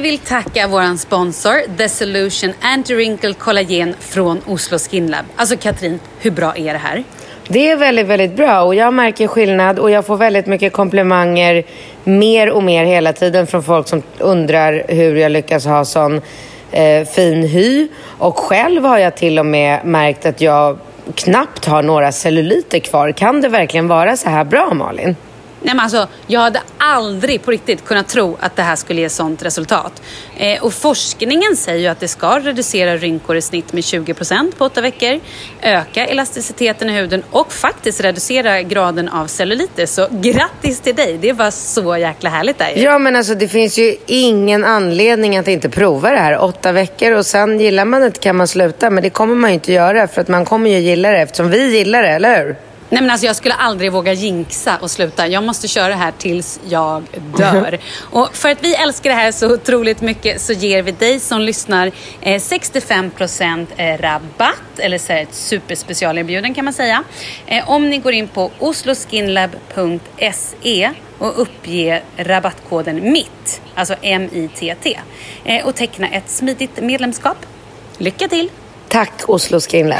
Vill tacka vår sponsor The Solution Anti-Wrinkle Collagen från Oslo Skin Lab. Alltså Katrin, hur bra är det här? Det är väldigt, väldigt bra och jag märker skillnad och jag får väldigt mycket komplimanger mer och mer hela tiden från folk som undrar hur jag lyckas ha sån eh, fin hy. Och själv har jag till och med märkt att jag knappt har några celluliter kvar. Kan det verkligen vara så här bra Malin? Nej men alltså, jag hade aldrig på riktigt kunnat tro att det här skulle ge sånt resultat. Eh, och forskningen säger ju att det ska reducera rynkor i snitt med 20% på åtta veckor, öka elasticiteten i huden och faktiskt reducera graden av celluliter. Så grattis till dig, det var så jäkla härligt där ju. Ja men alltså det finns ju ingen anledning att inte prova det här. Åtta veckor och sen gillar man det kan man sluta. Men det kommer man ju inte göra för att man kommer ju gilla det eftersom vi gillar det, eller hur? Nej men alltså jag skulle aldrig våga jinxa och sluta. Jag måste köra det här tills jag dör. och för att vi älskar det här så otroligt mycket så ger vi dig som lyssnar eh, 65% rabatt, eller så här ett superspecialerbjuden kan man säga. Eh, om ni går in på osloskinlab.se och uppger rabattkoden MITT, alltså M-I-T-T, eh, och teckna ett smidigt medlemskap. Lycka till! Tack Oslo Skin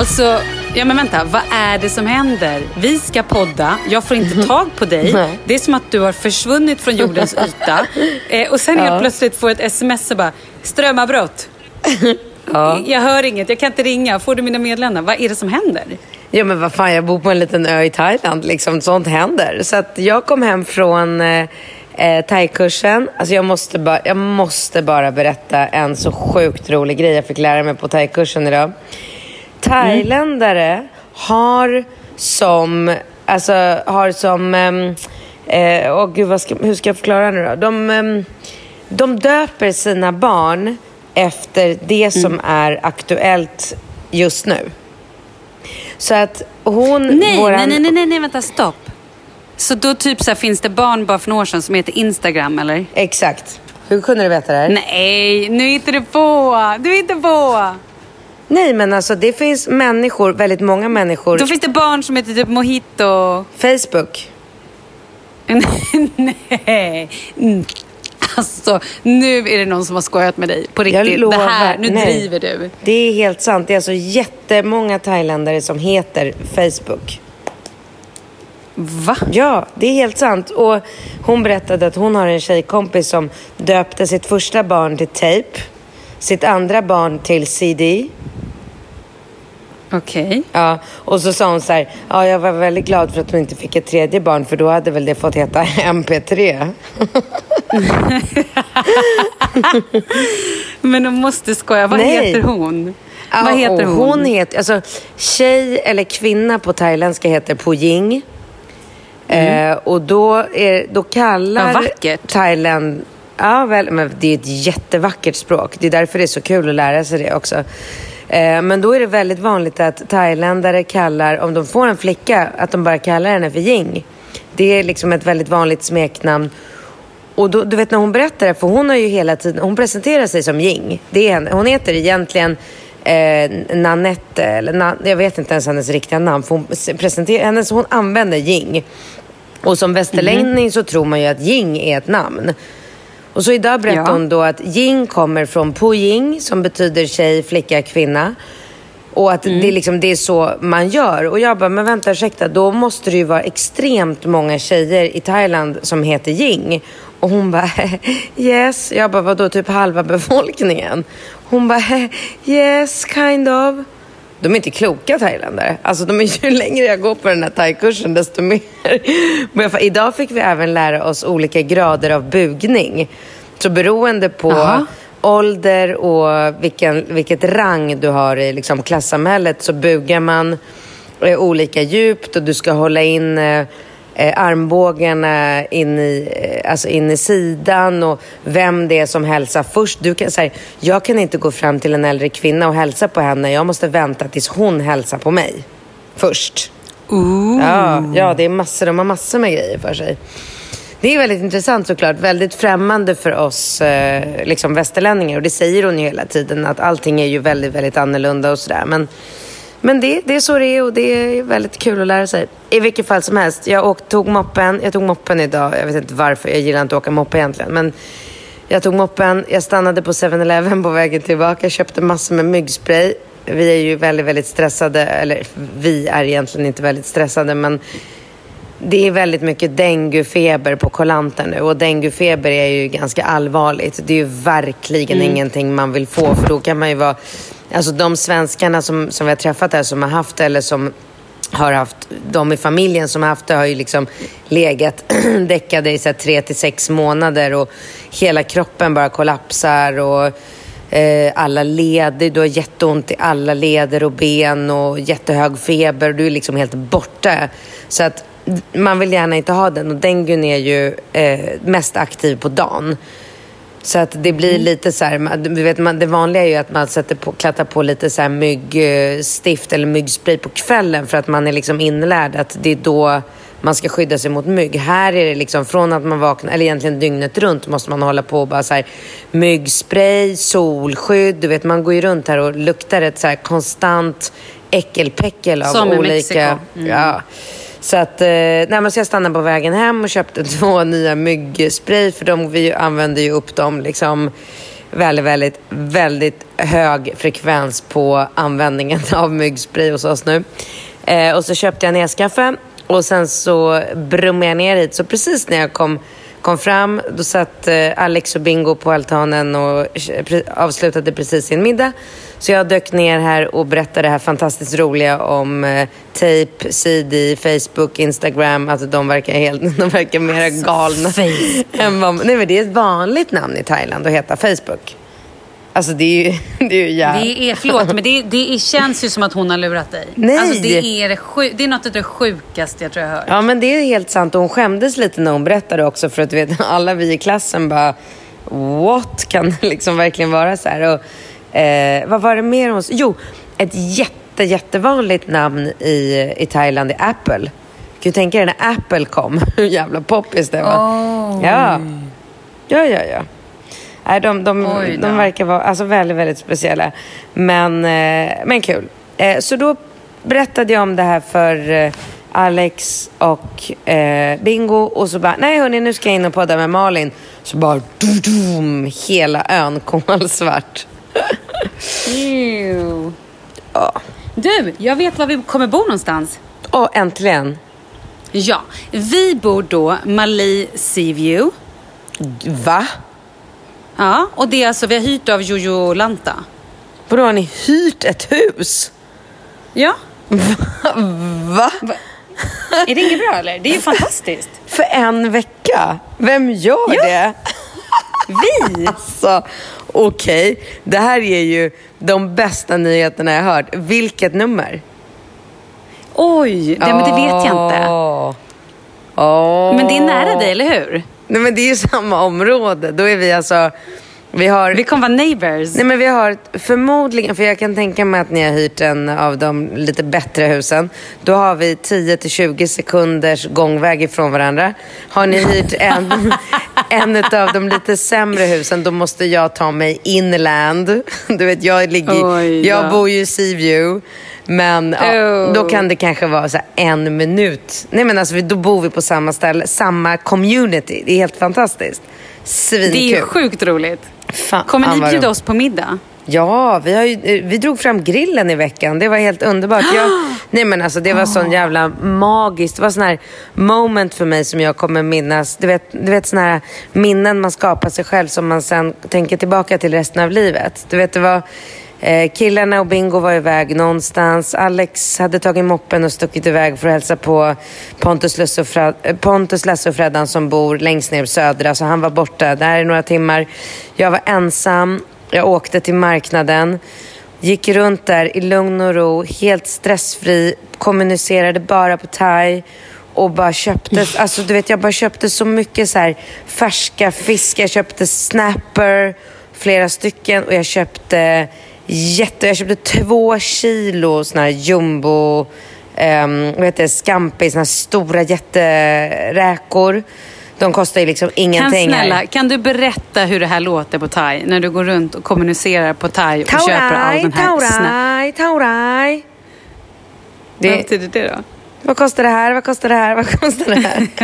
Alltså, ja men vänta, vad är det som händer? Vi ska podda, jag får inte tag på dig. Nej. Det är som att du har försvunnit från jordens yta. Eh, och sen helt plötsligt får jag ett sms och bara, strömavbrott. Jag hör inget, jag kan inte ringa. Får du mina meddelanden? Vad är det som händer? Ja men vad fan, jag bor på en liten ö i Thailand. Liksom, sånt händer. Så att jag kom hem från eh, eh, thaikursen. Alltså jag måste, bara, jag måste bara berätta en så sjukt rolig grej jag fick lära mig på thaikursen idag. Thailändare har som, alltså har som, ehm, eh, åh gud vad ska, hur ska jag förklara nu då? De, ehm, de döper sina barn efter det som är aktuellt just nu. Så att hon... Nej, våran- nej, nej, nej, nej, vänta, stopp. Så då typ så här, finns det barn bara för några år sedan som heter Instagram eller? Exakt. Hur kunde du veta det här? Nej, nu hittar du på. Du hittar på. Nej, men alltså det finns människor, väldigt många människor. Då finns det barn som heter typ Mojito. Facebook. Nej. Mm. Alltså, nu är det någon som har skojat med dig. På Jag riktigt. lovar. det här, nu nej. driver du. Det är helt sant. Det är alltså jättemånga thailändare som heter Facebook. Va? Ja, det är helt sant. Och hon berättade att hon har en tjejkompis som döpte sitt första barn till Tape, sitt andra barn till CD. Okej. Ja, och så sa hon så här, ja jag var väldigt glad för att hon inte fick ett tredje barn för då hade väl det fått heta MP3. Men de måste skoja. Vad Nej. heter hon? Ja, Vad heter hon? hon heter, alltså tjej eller kvinna på thailändska heter Pujing. Eh, och då, är, då kallar Mm. Vad vackert. Thailand, ja väl, men det är ett jättevackert språk. Det är därför det är så kul att lära sig det också. Eh, men då är det väldigt vanligt att thailändare kallar, om de får en flicka, att de bara kallar henne för Ying. Det är liksom ett väldigt vanligt smeknamn. Och då, du vet när hon berättar det, för hon har ju hela tiden, hon presenterar sig som Ying. Det är henne. Hon heter egentligen eh, Nanette, eller na, jag vet inte ens hennes riktiga namn. För hon, presenterar, hennes, hon använder Ying. Och som västerlänning så tror man ju att Ying är ett namn. Och så idag berättar Ja. hon då att Ying kommer från Pujing som betyder tjej, flicka, kvinna. Och att det, är liksom, det är så man gör. Och jag bara, men vänta ursäkta, då måste det ju vara extremt många tjejer i Thailand som heter Ying. Och hon bara, yes. Jag bara, vadå, typ halva befolkningen? Hon bara, yes, kind of. De är inte kloka thailändare. Alltså de är ju längre jag går på den här thaikursen desto mer. Men för- idag fick vi även lära oss olika grader av bugning. Så beroende på Jaha. ålder och vilken, vilket rang du har i liksom, klassamhället så bugar man eh, olika djupt och du ska hålla in eh, eh, armbågarna in i, eh, alltså in i sidan och vem det är som hälsar först. Du kan, så här, jag kan inte gå fram till en äldre kvinna och hälsa på henne. Jag måste vänta tills hon hälsar på mig först. Ja, ja, det är massor, de har massor med grejer för sig. Det är väldigt intressant såklart. Väldigt främmande för oss eh, liksom västerlänningar. Och det säger hon ju hela tiden, att allting är ju väldigt, väldigt annorlunda och sådär. Men, men det, det är så det är och det är väldigt kul att lära sig. I vilket fall som helst, jag åkte, tog moppen. Jag tog moppen idag. Jag vet inte varför, jag gillar inte att åka moppe egentligen. Men jag tog moppen, jag stannade på 7-Eleven på vägen tillbaka, köpte massor med myggspray. Vi är ju väldigt, väldigt stressade, eller vi är egentligen inte väldigt stressade, men det är väldigt mycket denguefeber på Koh nu och denguefeber är ju ganska allvarligt. Det är ju verkligen ingenting man vill få för då kan man ju vara... Alltså de svenskarna som, som vi har träffat här som har haft det eller som har haft, de i familjen som har haft det har ju liksom legat däckade i så här tre till sex månader och hela kroppen bara kollapsar och eh, alla leder, du har jätteont i alla leder och ben och jättehög feber. Du är liksom helt borta. Så att man vill gärna inte ha den och dengun är ju eh, mest aktiv på dagen. Så att det blir lite så här, du vet, man, det vanliga är ju att man sätter på, klattar på lite så här myggstift eller myggspray på kvällen för att man är liksom inlärd att det är då man ska skydda sig mot mygg. Här är det liksom från att man vaknar, eller egentligen dygnet runt måste man hålla på och bara så här myggspray, solskydd, du vet man går ju runt här och luktar ett så här konstant äckelpäckel av Som i olika... Mexiko. Mm. Ja. Så att, eh, nej men så jag stannade på vägen hem och köpte två nya myggspray för de, vi använder ju upp dem liksom väldigt, väldigt, väldigt hög frekvens på användningen av myggspray hos oss nu. Eh, och så köpte jag Neskaffe och sen så brummade jag ner hit. Så precis när jag kom, kom fram, då satt eh, Alex och Bingo på altanen och eh, avslutade precis sin middag. Så jag dök ner här och berättade det här fantastiskt roliga om eh, tape, CD, Facebook, Instagram. Alltså de verkar, helt, de verkar mera galna. än vad, nej men det är ett vanligt namn i Thailand att heta Facebook. Alltså det är ju, det är ju jävla... Det är, förlåt, men det, det känns ju som att hon har lurat dig. Nej. Alltså det, är det är något av det sjukaste jag tror jag har hört. Ja, men det är helt sant. Och hon skämdes lite när hon berättade också. För att du vet, alla vi i klassen bara, what? Kan det liksom verkligen vara så här? Och, eh, vad var det mer hon? Jo, ett jätte, jättevanligt namn i, i Thailand är Apple. Kan du tänka dig när Apple kom? Hur jävla poppis det var. Ja. Ja, ja, ja. Nej, de, de, de verkar vara alltså, väldigt, väldigt speciella. Men, eh, men kul. Eh, så då berättade jag om det här för eh, Alex och eh, Bingo och så bara, nej hörni nu ska jag in och podda med Malin. Så bara, dum, dum, hela ön kolsvart. Ew. Ja. Du, jag vet var vi kommer bo någonstans. Och äntligen. Ja, vi bor då Mali Seaview. Va? Ja, och det är alltså, vi har hyrt av Jojo Lanta. Vadå, har ni hyrt ett hus? Ja, Va? är det inget bra eller? Det är ju fantastiskt. För en vecka? Vem gör Ja. det? Vi! Alltså, okej. Det här är ju de bästa nyheterna jag hört. Vilket nummer? Oj, det, men det vet jag inte. Åh. Men det är nära dig, eller hur? Nej, men det är ju samma område. Då är vi alltså... Vi har... Vi kommer vara neighbors. Nej men vi har förmodligen, för jag kan tänka mig att ni har hyrt en av de lite bättre husen. Då har vi 10-20 sekunders gångväg ifrån varandra. Har ni hyrt en, en av de lite sämre husen, då måste jag ta mig inland. Du vet, jag, ligger, Oj jag bor ju i Seaview. Men ja, Oh. då kan det kanske vara så en minut. Nej men alltså, då bor vi på samma ställe, samma community. Det är helt fantastiskt. Svinkul. det är ju sjukt roligt. Fan, Kommer ni bjuda oss på middag? Ja, vi, har ju, eh, vi drog fram grillen i veckan. Det var helt underbart. Jag, nej men alltså det var sån jävla magiskt. Det var sån här moment för mig som jag kommer minnas. Du vet, du vet sån här minnen man skapar sig själv som man sen tänker tillbaka till resten av livet. Du vet, det var eh, killarna och Bingo var iväg någonstans. Alex hade tagit moppen och stuckit iväg för att hälsa på Pontus, Lusse och Fred, eh, Pontus Lasse och Freddan som bor längst ner södra. Så han var borta där i några timmar. Jag var ensam. Jag åkte till marknaden, gick runt där i lugn och ro, helt stressfri, kommunicerade bara på thai och bara köpte, alltså du vet jag bara köpte så mycket så här färska fiskar, jag köpte snapper, flera stycken och jag köpte jätte, jag köpte två kilo såna här jumbo, um, vad heter det, scampi, såna här stora jätteräkor. De kostar ju liksom Kan, ingenting. här. snälla, kan du berätta hur det här låter på thai? När du går runt och kommunicerar på thai och köper all Taurai, den här taurai, taurai. Vad Det, betyder det då? Vad kostar det här? Vad kostar det här? Vad kostar det här?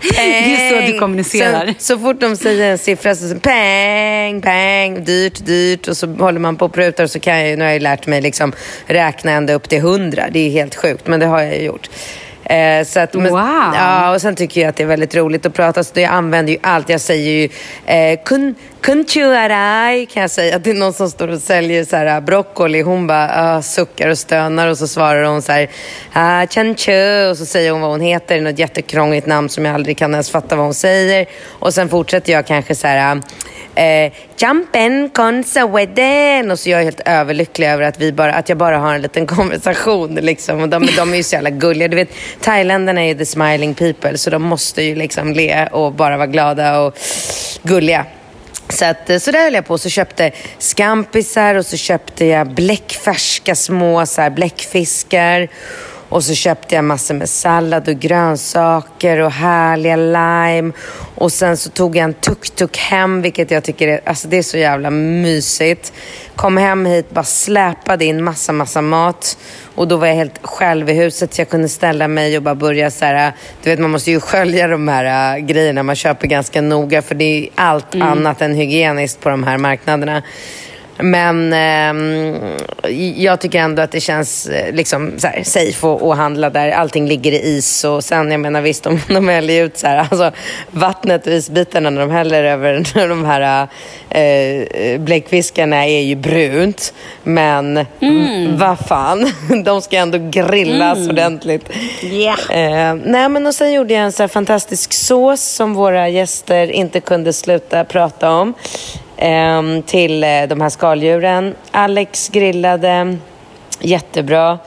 Det är så du kommunicerar. Sen, så fort de säger en siffra så säger peng, peng, dyrt, dyrt. Och så håller man på och prutar och så kan jag ju, nu har jag ju lärt mig liksom räkna ända upp till hundra. Det är helt sjukt, men det har jag ju gjort. Eh, så att, men, Wow. Ja, och sen tycker jag att det är väldigt roligt att prata. Så jag använder ju allt. Jag säger ju eh, kun, kun chuarai, kan jag säga. Att det är någon som står och säljer så här, broccoli. Hon bara ah, suckar och stönar och så svarar hon så här ah, chan chu. Och så säger hon vad hon heter. Något jättekrångligt namn som jag aldrig kan ens fatta vad hon säger. Och sen fortsätter jag kanske så här Eh, con Sweden. Och så jag är helt överlycklig över att, vi bara, att jag bara har en liten konversation. Liksom. Och de, de är ju så jävla gulliga. Du vet, thailändarna är ju the smiling people. Så de måste ju liksom le och bara vara glada och gulliga. Så, att, eh, så där höll jag på. Så köpte skampisar och så köpte jag bläckfärska små så här, bläckfiskar. Och så köpte jag massor med sallad och grönsaker och härliga lime. Och sen så tog jag en tuk-tuk hem, vilket jag tycker är, alltså det är så jävla mysigt. Kom hem hit, bara släpade in massa, massa mat. Och då var jag helt själv i huset så jag kunde ställa mig och bara börja så här, du vet man måste ju skölja de här äh, grejerna man köper ganska noga för det är allt annat än hygieniskt på de här marknaderna. Men eh, jag tycker ändå att det känns eh, liksom, så här, safe att, att handla där. Allting ligger i is och sen, jag menar visst, de, de häller ut så här, alltså, vattnet och isbitarna när de häller över de här eh, bläckfiskarna är ju brunt. Men mm. vad fan, de ska ändå grillas mm. ordentligt. Yeah. Eh, nej, men och sen gjorde jag en så fantastisk sås som våra gäster inte kunde sluta prata om till eh, de här skaldjuren. Alex grillade jättebra.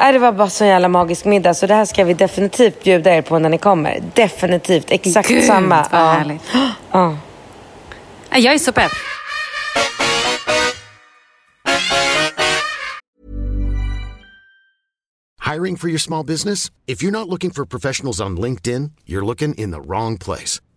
Äh, det var bara så jävla magisk middag så det här ska vi definitivt bjuda er på när ni kommer. Definitivt, exakt Gud, samma. Vad ja. härligt. Ja. Jag är så pepp. Hiring for your small business? If you're not looking for professionals on LinkedIn, you're looking in the wrong place.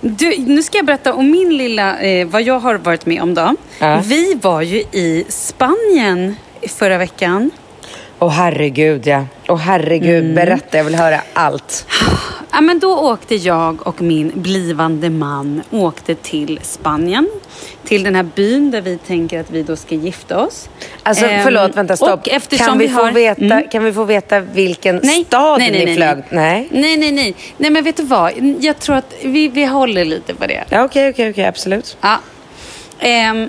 Du, nu ska jag berätta om min lilla, eh, vad jag har varit med om då. Ja. Vi var ju i Spanien förra veckan. Åh herregud ja. Åh herregud, Mm. berätta, jag vill höra allt. Ja, men då åkte jag och min blivande man åkte till Spanien. Till den här byn där vi tänker att vi då ska gifta oss. Alltså Ehm, förlåt, vänta stopp. Kan, vi vi få har... veta, Mm. kan vi få veta vilken Nej, stad nej, nej, ni nej, flög? nej. Nej. Nej, nej, nej. Men vet du vad? Jag tror att vi, vi håller lite på det. Ja, okej, okej, okej, absolut. Ja. Ehm,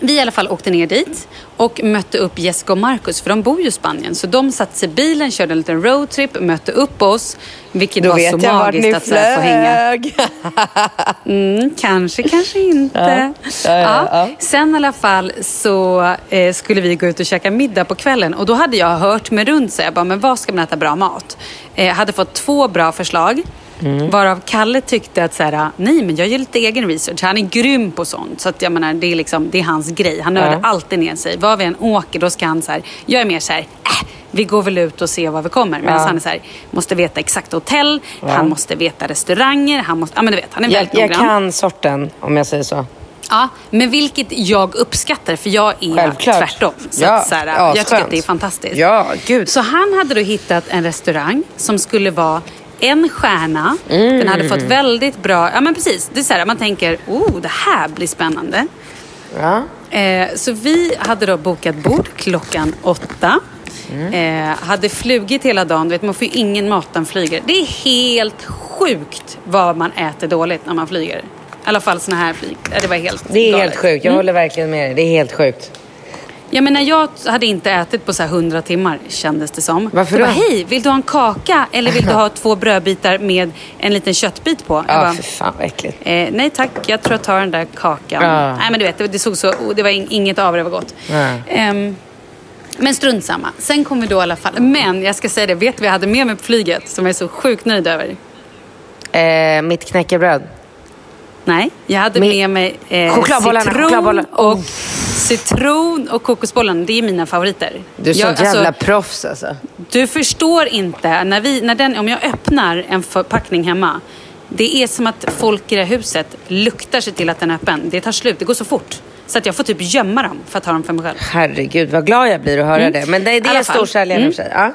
vi i alla fall åkte ner dit och mötte upp Jessica och Marcus, för de bor ju i Spanien. Så de satte sig i bilen, körde en liten roadtrip, mötte upp oss. Vilket Då var vet så magiskt att här få hänga. flög. Mm, kanske, kanske inte. Ja. Ja, ja, ja. Sen i alla fall så eh, skulle vi gå ut och käka middag på kvällen. Och då hade jag hört mig runt så jag bara, men var ska man äta bra mat? Eh, hade fått två bra förslag. Mm. Varav Kalle tyckte att så här, nej men jag gör lite egen research. Han är grym på sånt. Så att jag menar, det är, liksom, det är hans grej. Han nördar Ja. alltid ner sig. Var vi än åker då ska han så här, jag är mer så här, äh, vi går väl ut och ser var vi kommer. Medan Ja. han är så här, måste veta exakt hotell, han måste veta restauranger, han måste, ja men du vet, han är Jag, väldigt jag noggrann. kan sorten, om jag säger så. Ja, men vilket jag uppskattar för jag är Självklart. tvärtom. Så Ja, att, så här, jag tycker asskönt. att det är fantastiskt. Ja, gud. Så han hade då hittat en restaurang som skulle vara en stjärna. Mm. Den hade fått väldigt bra, ja men precis. Det är så här, man tänker, oh det här blir spännande. Ja. Eh, så vi hade då bokat bord klockan åtta. Eh, hade flugit hela dagen. Du vet, man får ju ingen mat när man flyger. Det är helt sjukt vad man äter dåligt när man flyger. I alla fall såna här flyg. Det var helt Det är galet. helt sjukt. Jag håller verkligen med dig. Det är helt sjukt. Jag menar, jag hade inte ätit på så här 100 timmar kändes det som. Varför jag då? Bara, Hej, vill du ha en kaka eller vill du ha två brödbitar med en liten köttbit på? Ja, bara, för fan vad äckligt. eh, nej tack, jag tror jag tar den där kakan. Ja. Nej men du vet, det, det såg så, det var in, inget av det var gott. Nej. Ehm, men strunt samma. Sen kom vi då i alla fall. Men jag ska säga det, vet du vad jag hade med mig på flyget som jag är så sjukt nöjd över? Eh, mitt knäckebröd. Nej, jag hade Min- med mig eh, Chokladbollarna, citron, chokladbollar. och, citron och kokosbollen. Det är mina favoriter. Du är Jag- sånt alltså, jävla proffs alltså. Du förstår inte, när vi, när den, om jag öppnar en förpackning hemma. Det är som att folk i det här huset luktar sig till att den är öppen. Det tar slut, det går så fort. Så att jag får typ gömma dem för att ha dem för mig själv. Herregud vad glad jag blir att höra det. Men det, det I alla är fall. storsäljarna i och för sig. Ja.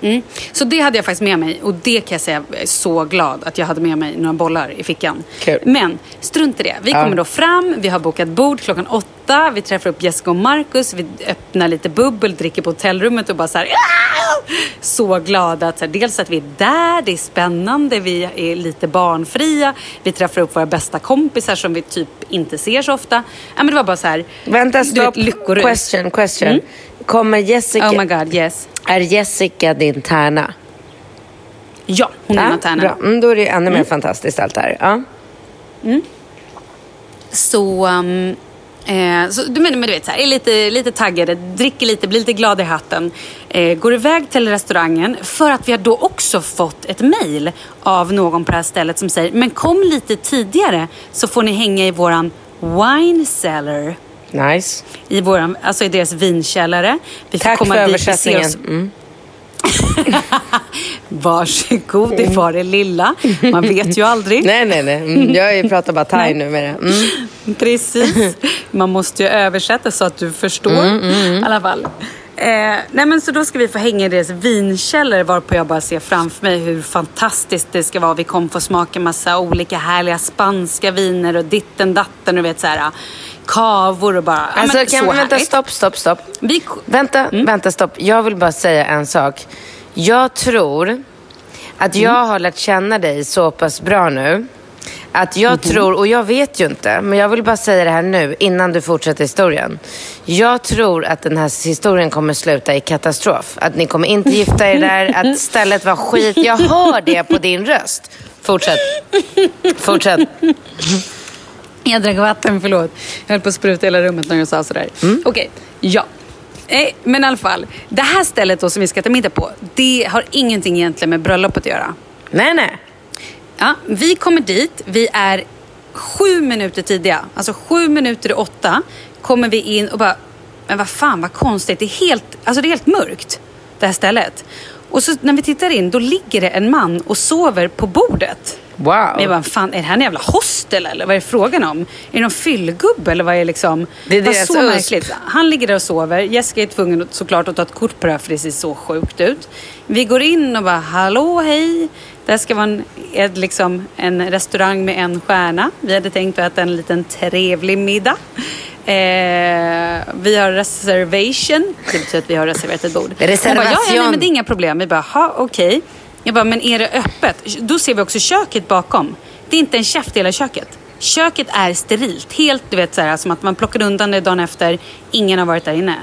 Mm. Så det hade jag faktiskt med mig och det kan jag säga, jag är så glad att jag hade med mig några bollar i fickan. Kul. Men strunt i det. Vi Ja. kommer då fram, vi har bokat bord klockan åtta, vi träffar upp Jessica och Marcus, vi öppnar lite bubbel, dricker på hotellrummet och bara så här, "Ah!" Så glada att så här, dels att vi är där, det är spännande, vi är lite barnfria, vi träffar upp våra bästa kompisar som vi typ inte ser så ofta. Ja, men det var bara så här, Vänta, stopp. vet, lyckorus. Question, question. Kommer Jessica... Oh my god, yes. Är Jessica din tärna? Ja, hon är av tärnorna. bra. Mm, då är det ännu mer fantastiskt allt det här. Ja. Så, um, eh, så du, men, men du vet, så här, är lite, lite taggade, dricker lite, blir lite glad i hatten. Eh, går iväg till restaurangen för att vi har då också fått ett mejl av någon på det här stället som säger men kom lite tidigare så får ni hänga i våran wine cellar. Nice. I, våran, alltså i deras vinkällare. Vi Tack komma för dit, översättningen. oss- Mm. Varsågod, det var det lilla. Man vet ju aldrig. Nej, nej, nej. Mm, jag pratar bara thai nu med det. Mm. Precis. Man måste ju översätta så att du förstår. Mm, I alla fall. Eh, nej men så då ska vi få hänga i deras vinkällare varpå jag bara ser framför mig hur fantastiskt det ska vara. Vi kommer få smaka massa olika härliga spanska viner och ditten datten och vet så här kavor och bara, Alltså, men, kan så vi, vänta, härligt. stopp, stopp, stopp. Vi, Vänta, vänta, stopp. Jag vill bara säga en sak. Jag tror att jag har lärt känna dig så pass bra nu. Att jag tror, och jag vet ju inte, men jag vill bara säga det här nu innan du fortsätter historien. Jag tror att den här historien kommer sluta i katastrof. Att ni kommer inte gifta er där, att stället var skit. Jag hör det på din röst. Fortsätt. Fortsätt. Jag drack vatten, förlåt. Jag höll på att spruta hela rummet när jag sa sådär. Mm. Okej, ja. Eh, men i alla fall, det här stället då som vi ska ta middag på, det har ingenting egentligen med bröllopet att göra. Nej, nej. Ja, vi kommer dit, vi är sju minuter tidiga. Alltså sju minuter i åtta kommer vi in och bara, men vad fan vad konstigt. Det är helt, alltså det är helt mörkt, det här stället. Och så när vi tittar in, då ligger det en man och sover på bordet. Wow. Men jag bara, fan är det här en jävla hostel eller vad är det frågan om? Är det någon fyllgubbe eller vad är det liksom? Det är var deras så USP. märkligt. Han ligger där och sover. Jessica är tvungen såklart att ta ett kort på det här för det ser så sjukt ut. Vi går in och bara, hallå hej. Det här ska vara en, ett, liksom, en restaurang med en stjärna. Vi hade tänkt att äta en liten trevlig middag. Eh, vi har reservation. Det betyder att vi har reserverat ett bord. Hon bara, ja, ja, nej, Reservation. men det är inga problem. Vi bara, okej. Jag bara, men är det öppet? Då ser vi också köket bakom. Det är inte en käft i hela köket. Köket är sterilt. Helt, du vet, så här, som att man plockade undan det dagen efter. Ingen har varit där inne.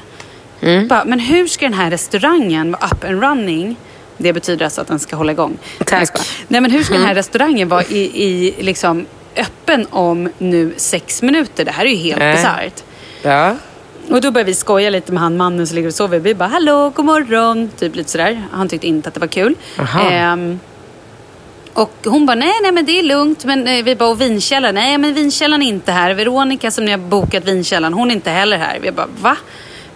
Mm. Bara, men hur ska den här restaurangen vara up and running? Det betyder alltså att den ska hålla igång. Tack. Nej, men hur ska den här restaurangen vara i, i liksom, öppen om nu sex minuter? Det här är ju helt bisarrt. Ja. Och då började vi skoja lite med han mannen som ligger och sover. Vi bara, hallå, god morgon. Typ lite sådär. Han tyckte inte att det var kul. Ehm, och hon bara, nej, nej, men det är lugnt. Men eh, vi bara, och vinkällaren? Nej, men vinkällaren är inte här. Veronica som ni har bokat vinkällaren, hon är inte heller här. Vi bara, va?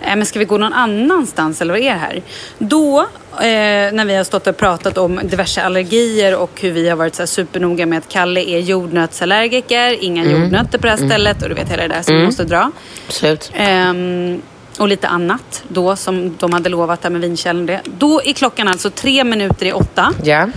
Nej, men ska vi gå någon annanstans eller vad är det här? Då, eh, när vi har stått och pratat om diverse allergier och hur vi har varit så här supernoga med att Kalle är jordnötsallergiker, inga jordnötter på det här stället och du vet hela det där som vi måste dra. Absolut. Ehm, och lite annat då som de hade lovat där med vinkällaren. Det. Då är klockan alltså tre minuter i åtta. Ja.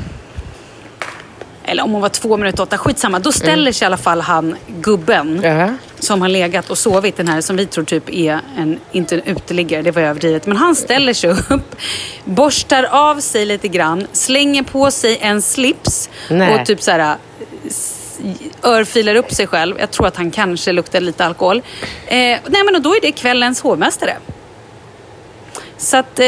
Eller om hon var två minuter åtta, skitsamma. Då ställer sig i alla fall han, gubben, Ja. som har legat och sovit den här som vi tror typ är en, inte en uteliggare, det var överdrivet. Men han ställer sig upp, borstar av sig lite grann, slänger på sig en slips Nej. och typ så här örfilar upp sig själv. Jag tror att han kanske luktar lite alkohol. Eh, nej men och då är det kvällens hovmästare. Så att eh,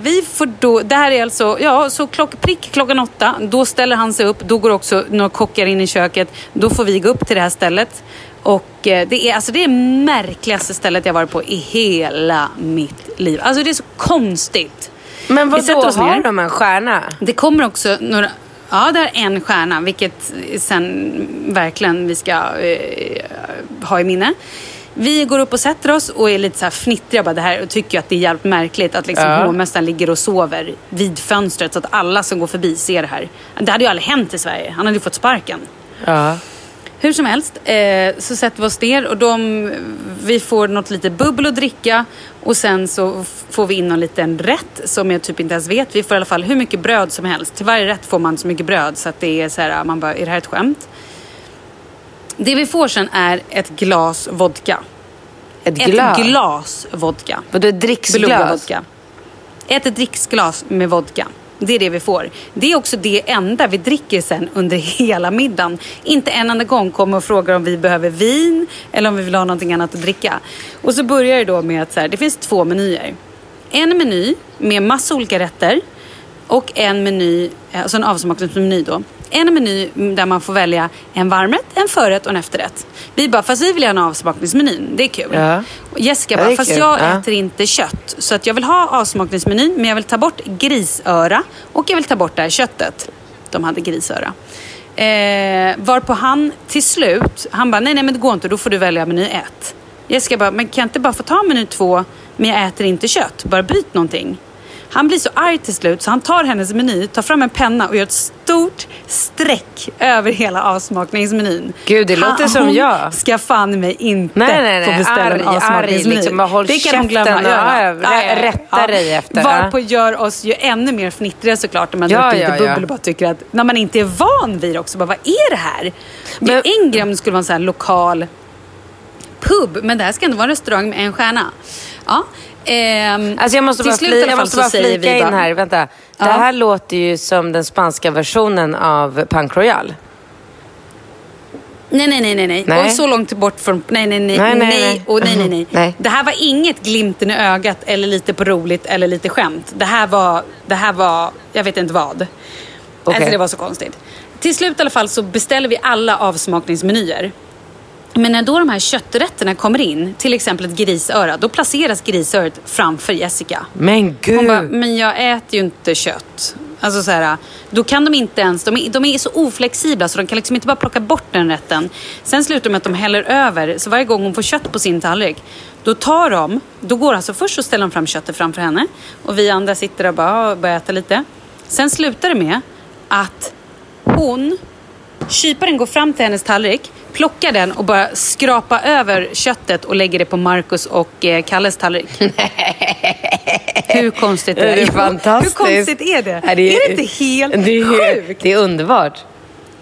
vi får då, det här är alltså, ja så klock, prick klockan åtta, då ställer han sig upp, då går också några kockar in i köket, då får vi gå upp till det här stället. Och eh, det är alltså det är märkligaste stället jag varit på i hela mitt liv. Alltså det är så konstigt. Men Vi vadå, oss har de en stjärna? Det kommer också några... Ja, det är en stjärna, vilket sen verkligen vi ska eh, ha i minne. Vi går upp och sätter oss och är lite så här fnittriga bara det här och tycker att det är jävligt märkligt att liksom Ja. hovmästaren ligger och sover vid fönstret så att alla som går förbi ser det här. Det hade ju aldrig hänt i Sverige. Han hade ju fått sparken. Ja. Hur som helst eh, så sätter vi oss ner och de, vi får något lite bubbel att dricka och sen så får vi in någon liten rätt som jag typ inte ens vet. Vi får i alla fall hur mycket bröd som helst. Till varje rätt får man så mycket bröd så att det är så här, man bara, är det här ett skämt? Det vi får sen är ett glas vodka. Ett glas? Ett glas vodka. Vadå, ett dricksglas? Vodka. Ett dricksglas med vodka. Det är det vi får. Det är också det enda vi dricker sen under hela middagen. Inte en enda gång kommer och frågar om vi behöver vin eller om vi vill ha någonting annat att dricka. Och så börjar det då med att så här, det finns två menyer. En meny med massa olika rätter och en meny, alltså en avsmakningsmeny då. En meny där man får välja en varmrätt, en förrätt och en efterrätt. Vi bara, fast vi vill ha en avsmakningsmenyn. Det är kul. Ja. Jessica bara, fast kul. jag Ja. äter inte kött. Så att jag vill ha avsmakningsmenyn, men jag vill ta bort grisöra och jag vill ta bort det här köttet. De hade grisöra. Eh, varpå han till slut, han bara, nej nej men det går inte, då får du välja meny ett. Jessica bara, men kan jag inte bara få ta meny två, men jag äter inte kött. Bara byt någonting. Han blir så arg till slut så han tar hennes meny, tar fram en penna och gör ett stort streck över hela avsmakningsmenyn. Gud, det låter som hon jag. ska fan mig inte Nej, nej, nej. få beställa en Arg, arg, avsmakningsmeny. liksom. Bara håll det kan hon glömma. och Ja, ja. rä- rätta dig efter. Varpå gör oss ju ännu mer fnittriga såklart när man Ja, dricker lite ja, ja. bubbel och bara tycker att när man inte är van vid det också, bara, vad är det här? Det är Men- en om det skulle vara en sån här lokal pub, men det här ska ändå vara en restaurang med en stjärna. Ja. Ehm, Alltså jag måste bara, fli, jag måste bara flika in här. Vänta. Det här låter ju som den spanska versionen av Punk Royal. Nej, nej, nej, nej, nej. Och så långt bort från... Nej, nej, nej, Nej, nej, nej, och nej, nej, nej. Nej. Det här var inget glimten i ögat eller lite på roligt eller lite skämt. Det här var, det här var, jag vet inte vad. Okej. Alltså det var så konstigt. Till slut i alla fall så beställer vi alla avsmakningsmenyer. Men när då de här kötträtterna kommer in, till exempel ett grisöra, då placeras grisörat framför Jessica. Men gud. Hon bara, men jag äter ju inte kött. Alltså så här, då kan de inte ens, de är, de är så oflexibla så de kan liksom inte bara plocka bort den rätten. Sen slutar det med att de häller över, så varje gång hon får kött på sin tallrik, då tar de, då går alltså först så ställer de fram köttet framför henne och vi andra sitter och bara börjar äta lite. Sen slutar det med att hon Kyparen går fram till hennes tallrik, plockar den och bara skrapa över köttet och lägger det på Marcus och eh, Kalles tallrik. Hur konstigt är det? Det är fantastiskt. Hur konstigt är det? Ja, är, det inte helt det är, sjukt? Det är underbart.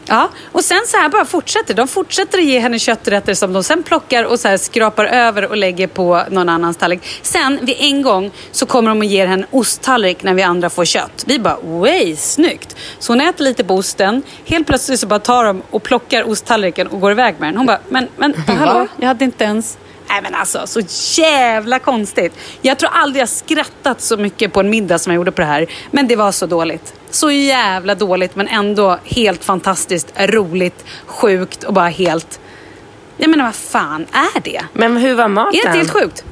Ja, och sen så här bara fortsätter. De fortsätter att ge henne kötträtter som de sen plockar och så skrapar över och lägger på någon annans tallrik. Sen vid en gång så kommer de och ger henne osttallrik när vi andra får kött. Vi bara, way, snyggt. Så hon äter lite på osten. Helt plötsligt så bara tar de och plockar osttallriken och går iväg med den. Hon bara, men, men hallå, jag hade inte ens... Nej men alltså, så jävla konstigt. Jag tror aldrig jag skrattat så mycket på en middag som jag gjorde på det här. Men det var så dåligt. Så jävla dåligt men ändå helt fantastiskt, roligt, sjukt och bara helt... Jag menar vad fan är det? Men hur var maten? Är det helt sjukt?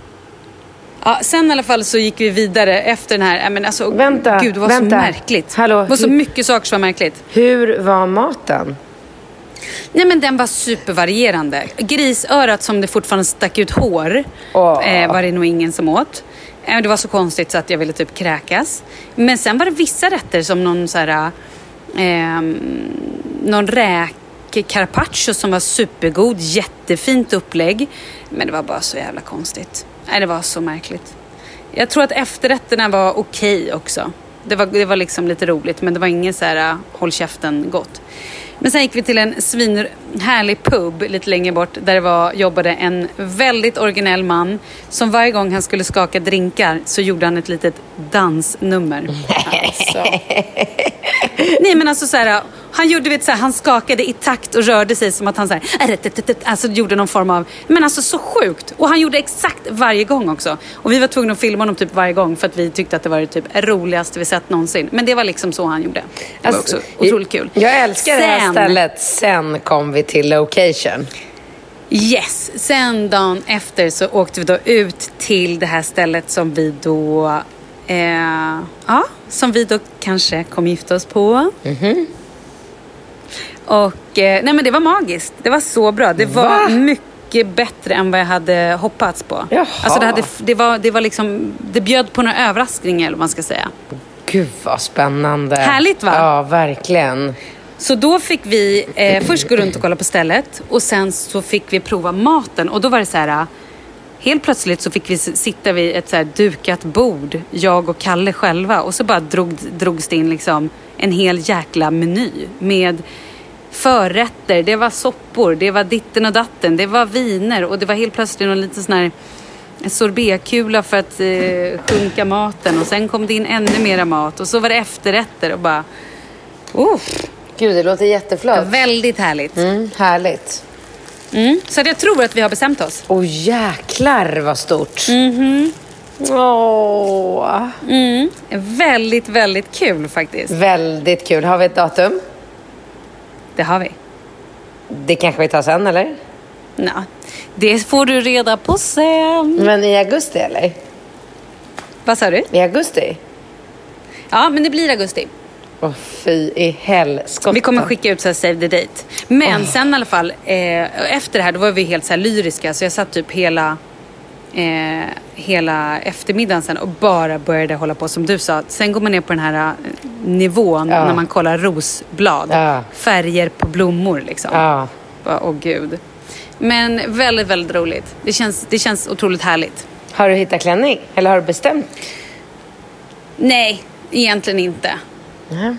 Ja, sen i alla fall så gick vi vidare efter den här, men alltså, Vänta, gud det var vänta. så märkligt. Hallå, det var så mycket saker som var märkligt. Hur var maten? Nej men den var supervarierande. Grisörat som det fortfarande stack ut hår Åh. eh, var det nog ingen som åt. Eh, det var så konstigt så att jag ville typ kräkas. Men sen var det vissa rätter som någon så här, eh, någon räk carpaccio som var supergod, jättefint upplägg. Men det var bara så jävla konstigt. Nej, det var så märkligt. Jag tror att efterrätterna var okej också. Det var, det var liksom lite roligt, men det var ingen så här äh, håll käften gott. Men sen gick vi till en svinhärlig pub lite längre bort där det var, jobbade en väldigt originell man som varje gång han skulle skaka drinkar så gjorde han ett litet dansnummer. Alltså. Nej men alltså så här, han gjorde vet, så här, han skakade i takt och rörde sig som att han så här, alltså gjorde någon form av, men alltså så sjukt. Och han gjorde exakt varje gång också. Och vi var tvungna att filma honom typ varje gång för att vi tyckte att det var det typ roligaste vi sett någonsin. Men det var liksom så han gjorde. Det var Alltså, också otroligt kul. Jag älskar det här Sen- stället. Sen kom vi till location. Yes, sen dagen efter så åkte vi då ut till det här stället som vi då, eh, ja, som vi då kanske kommer gifta oss på. Och eh, nej men det var magiskt. Det var så bra. Det var Va? mycket bättre än vad jag hade hoppats på. Jaha. Alltså det, hade, det, var, det var liksom, det bjöd på några överraskningar eller vad man ska säga. Gud vad spännande. Härligt, va? Ja, verkligen. Så då fick vi eh, först gå runt och kolla på stället och sen så fick vi prova maten och då var det så här Helt plötsligt så fick vi sitta vid ett så dukat bord, jag och Kalle själva och så bara drog, drogs det in liksom en hel jäkla meny med förrätter, det var soppor, det var ditten och datten, det var viner och det var helt plötsligt någon liten sån här sorbetkula för att eh, sjunka maten och sen kom det in ännu mera mat och så var det efterrätter och bara... Oh, Gud, det låter jätteflott. väldigt härligt. Mm, härligt. Mm. Så jag tror att vi har bestämt oss. Åh jäklar vad stort. Mhm. Åh. Mm. Väldigt, väldigt kul faktiskt. Väldigt kul. Har vi ett datum? Det har vi. Det kanske vi tar sen eller? Nå, det får du reda på sen. Men i augusti eller? Vad sa du? I augusti? Ja, men det blir augusti. Åh fy i helskotta. Vi kommer skicka ut så här save the date. Men sen i alla fall, eh, efter det här då var vi helt så lyriska. Så jag satt typ hela, eh, hela eftermiddagen sen och bara började hålla på som du sa. Sen går man ner på den här eh, nivån Ja. när man kollar rosblad. Ja. Färger på blommor liksom. Ja. Åh gud. Men väldigt, väldigt roligt. Det känns, det känns otroligt härligt. Har du hittat klänning? Eller har du bestämt? Nej, egentligen inte. Nej.